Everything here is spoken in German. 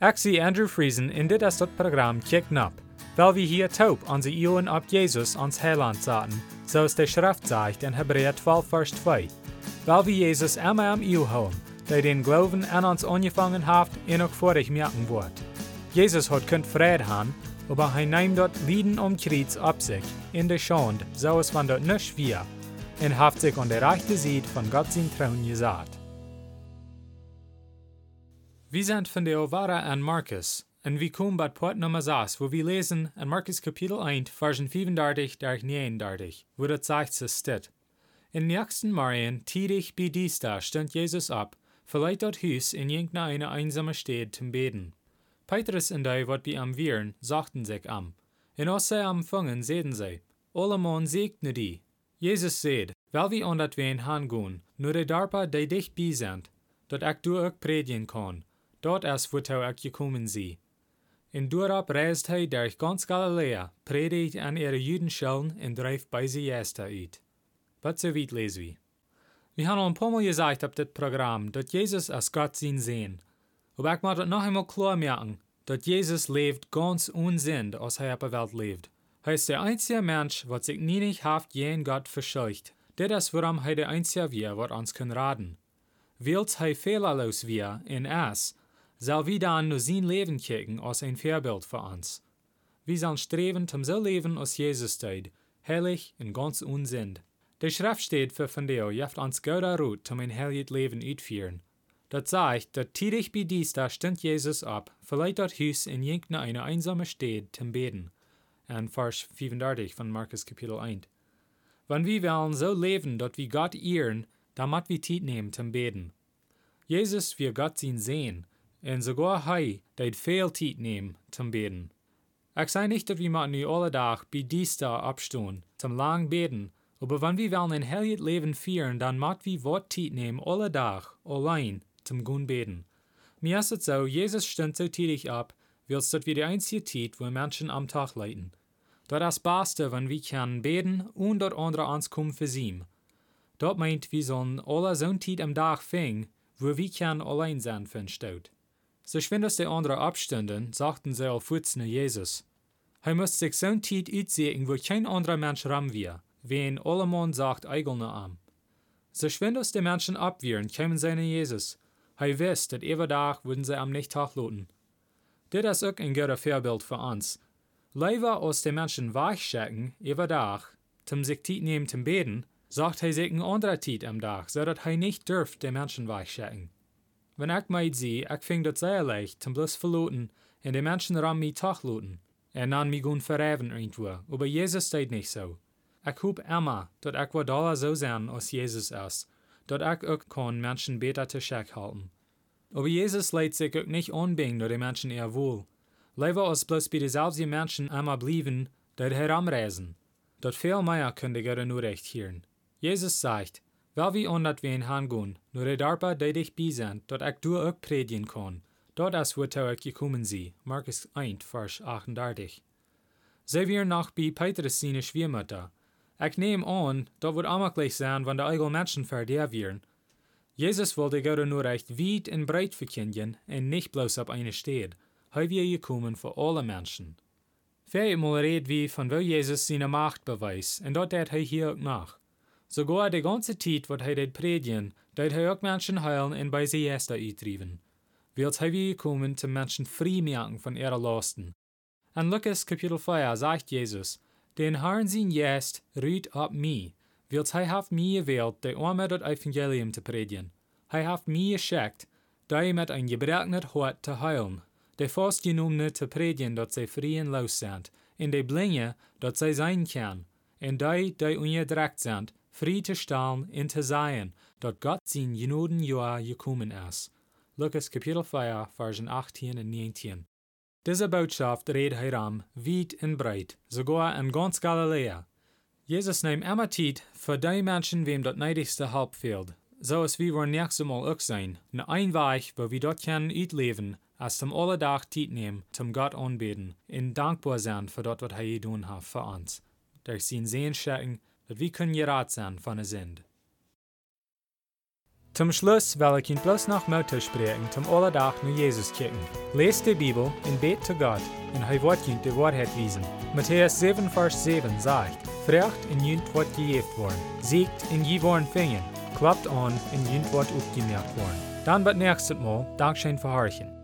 Zie Andrew Friesen in dit as dat programma Kick Nap, weil wir hier taub onze Ioen op Jesus ans Heiland zaten, zoals de Schrift zegt in Hebräer 12 vers 2. Weil wir Jesus immer am Io houden, der den Glauben an uns angefangen hat en ook vorig merken wordt. Jesus hat kunt vrede haben, aber hij neemt dort Lieden um Kreuz ab sich, in der Schande, so es van dort nicht wir, und haft sich an der rechten Seite von Gott sein Trauen gesagt. Wir sind von der Ovara an Markus, und wir kommen bei Port Nummer 6, wo wir lesen in Markus Kapitel 1, Versen 35 durch 39, wo das sagt es steht. In nächsten Morgen, tidig bei Dienstag, stand Jesus ab, verleiht dort Hus in irgendeine einsame Stadt zum Beten. Petrus und die, wat bei am Viren, sagten sich am. Als sie am Fangen, sehen sie, Olamon segne die. Jesus seht, weil wir an dat wen hangehen, nur de darpa, die dicht bei sind, dat ich du auch predigen kann, dort er auch gekommen sie. In Durab reist hij durch ganz Galiläa, predigt an ihre Judenschellen und dreift bei sie Jester uit. Wat so weit lesen wir. Wir haben ein paar Mal gesagt auf das Programm, dass Jesus als Gott sein sehen. Aber ich das noch einmal klar merken, dass Jesus lebt ganz unsinn, als er auf der Welt lebt. Er ist der einzige Mensch, was sich nie haft jen Gott verscheucht. Das ist, warum er der einzige wir, was uns kann raten. Wills er fehlerlos wir in es, soll wir dann nur sein Leben kicken als ein Vorbild für uns. Wir sollen streben zum so leben als Jesus tut, heilig und ganz unsinn. Der Schrift steht für von der, jeft uns guter Rut zum ein heiliges Leben utführen. Das sagt, dass tidig bei dies da stand Jesus ab, verleiht dort Hus in irgendeine einsame Stadt zum Beten. An Vers 35 von Markus Kapitel 1. Wenn wir wollen so leben, dass wir Gott ehren, dann muss wir Zeit nehmen zum Beten. Jesus wir Gott sehen sehen, und sogar hei, deit viel Zeit nehmen zum Beten. Ich sage nicht, dass wir mal nu alle Tag bei dies da abstehen, zum lang beten, aber wenn wir wollen ein heiliges Leben führen, dann muss wir Wort Zeit nehmen, alle Tag, allein, zum Gun beten. Mir ist es so, Jesus stand so tätig ab, weil es dort wie die einzige Zeit, wo Menschen am Tag leiten. Dort das Beste, wenn wir können beten und dort andere ankommen für sie. Dort meint, wir sollen alle so Zeit am Tag fing, wo wir können allein sein für Staut. So schwind aus der andere Abständen, sagten sie auf Futzne Jesus. Er muss sich so Zeit utsehen, wo kein anderer Mensch ram wir, wen allemann sagt eigene am. So schwind aus den Menschen abwehren, kämen sie in Jesus. Hij wist dat dag würden sie am nicht loten. Dit is ook een guter Vorbild für uns. Leider aus den Menschen weichschecken, iedere Tag, zum sich Zeit nehmen zum Beten, sagt hij sich ein anderer Zeit am Tag, so dass hij nicht dürft den Menschen weichschecken. Wenn ich meid sie, ich fing sehr leicht, zum bloß verloten, und die Menschen ram mi Tag loten, en an mi gun verreven irgendwo, aber Jesus steht nicht so. Ich hoop immer, dat ich wat dollar so sein, als Jesus ist, dat ich auch kann Menschen besser zu Scheck halten. Aber Jesus leidt sich auch nicht unbedingt nur die Menschen eher wohl. Leider als bloß bei dieselben Menschen einmal blieben, die heramreisen. Dort viel mehr könnte gerade nur recht hören. Jesus sagt, weil wir an dat wen hangehen, nur die Darpa, die dich bei sind, dort ich du auch predigen kann. Dort wird er gekommen sie. Markus 1, Vers 38. Sie wir noch bei Petrus seine Schwiegermutter. Ich nehme an, dat wird auch gleich sein, wenn die eigenen Menschen verderben werden. Jesus wollte gerade nur recht weit und breit verkündigen und nicht bloß auf eine Stadt. Er wir gekommen für alle Menschen. Viermal redet wir von wo Jesus seine Macht beweist, und dort tät er hier auch nach. Sogar die ganze Zeit, wat hij deed predigen, deed hij ook Menschen heilen und bei sie Jester uitdrijven. Wilt hij wir gekommen, zum Menschen frei machen von ihrer Lasten. An Lukas Kapitel 4 sagt Jesus, den Herrn sein Jest ruht ab mir, wilt hij haft mir gewählt, de arme dat Evangelium zu predigen. Hij haft mir geschickt, die mit ein gebrochenet Hort zu heilen, de vastgenommene zu predigen, dat zij en los sind, en de blinde, dat zij zijn kann, en die, die ungedreckt sind, frei zu stellen en zu sein, dat Gott sein genoden Jahr gekommen ist. Lukas Kapitel 4, Versen 18 und 19. Diese Botschaft redet heram, weit und breit, sogar in ganz Galiläa. Jesus nimmt immer Zeit für die Menschen, wem das neidigste Halb fehlt. So es wie wir nächstes Mal auch sein, ne ein Weg, wo wir dort können leben, als zum Alledach Zeit nehmen, zum Gott anbeten, in dankbar sein für das, was er getan hat für uns. Durch sein Sehen checken, wir können gerat sein von der Sinn. Zum Schluss will ich ihn bloß noch Mutter sprechen, zum Allerdach nur Jesus kicken. Lest die Bibel und bet zu Gott, und er wird ihn die Wahrheit wiesen. Matthäus 7, Vers 7 sagt, Frecht in jünt wird gejeft worden, siegt in je worden fingen, klappt an in jünt wird aufgemerkt worden. Dann wird nächstes Mal Dankeschön für Horchen.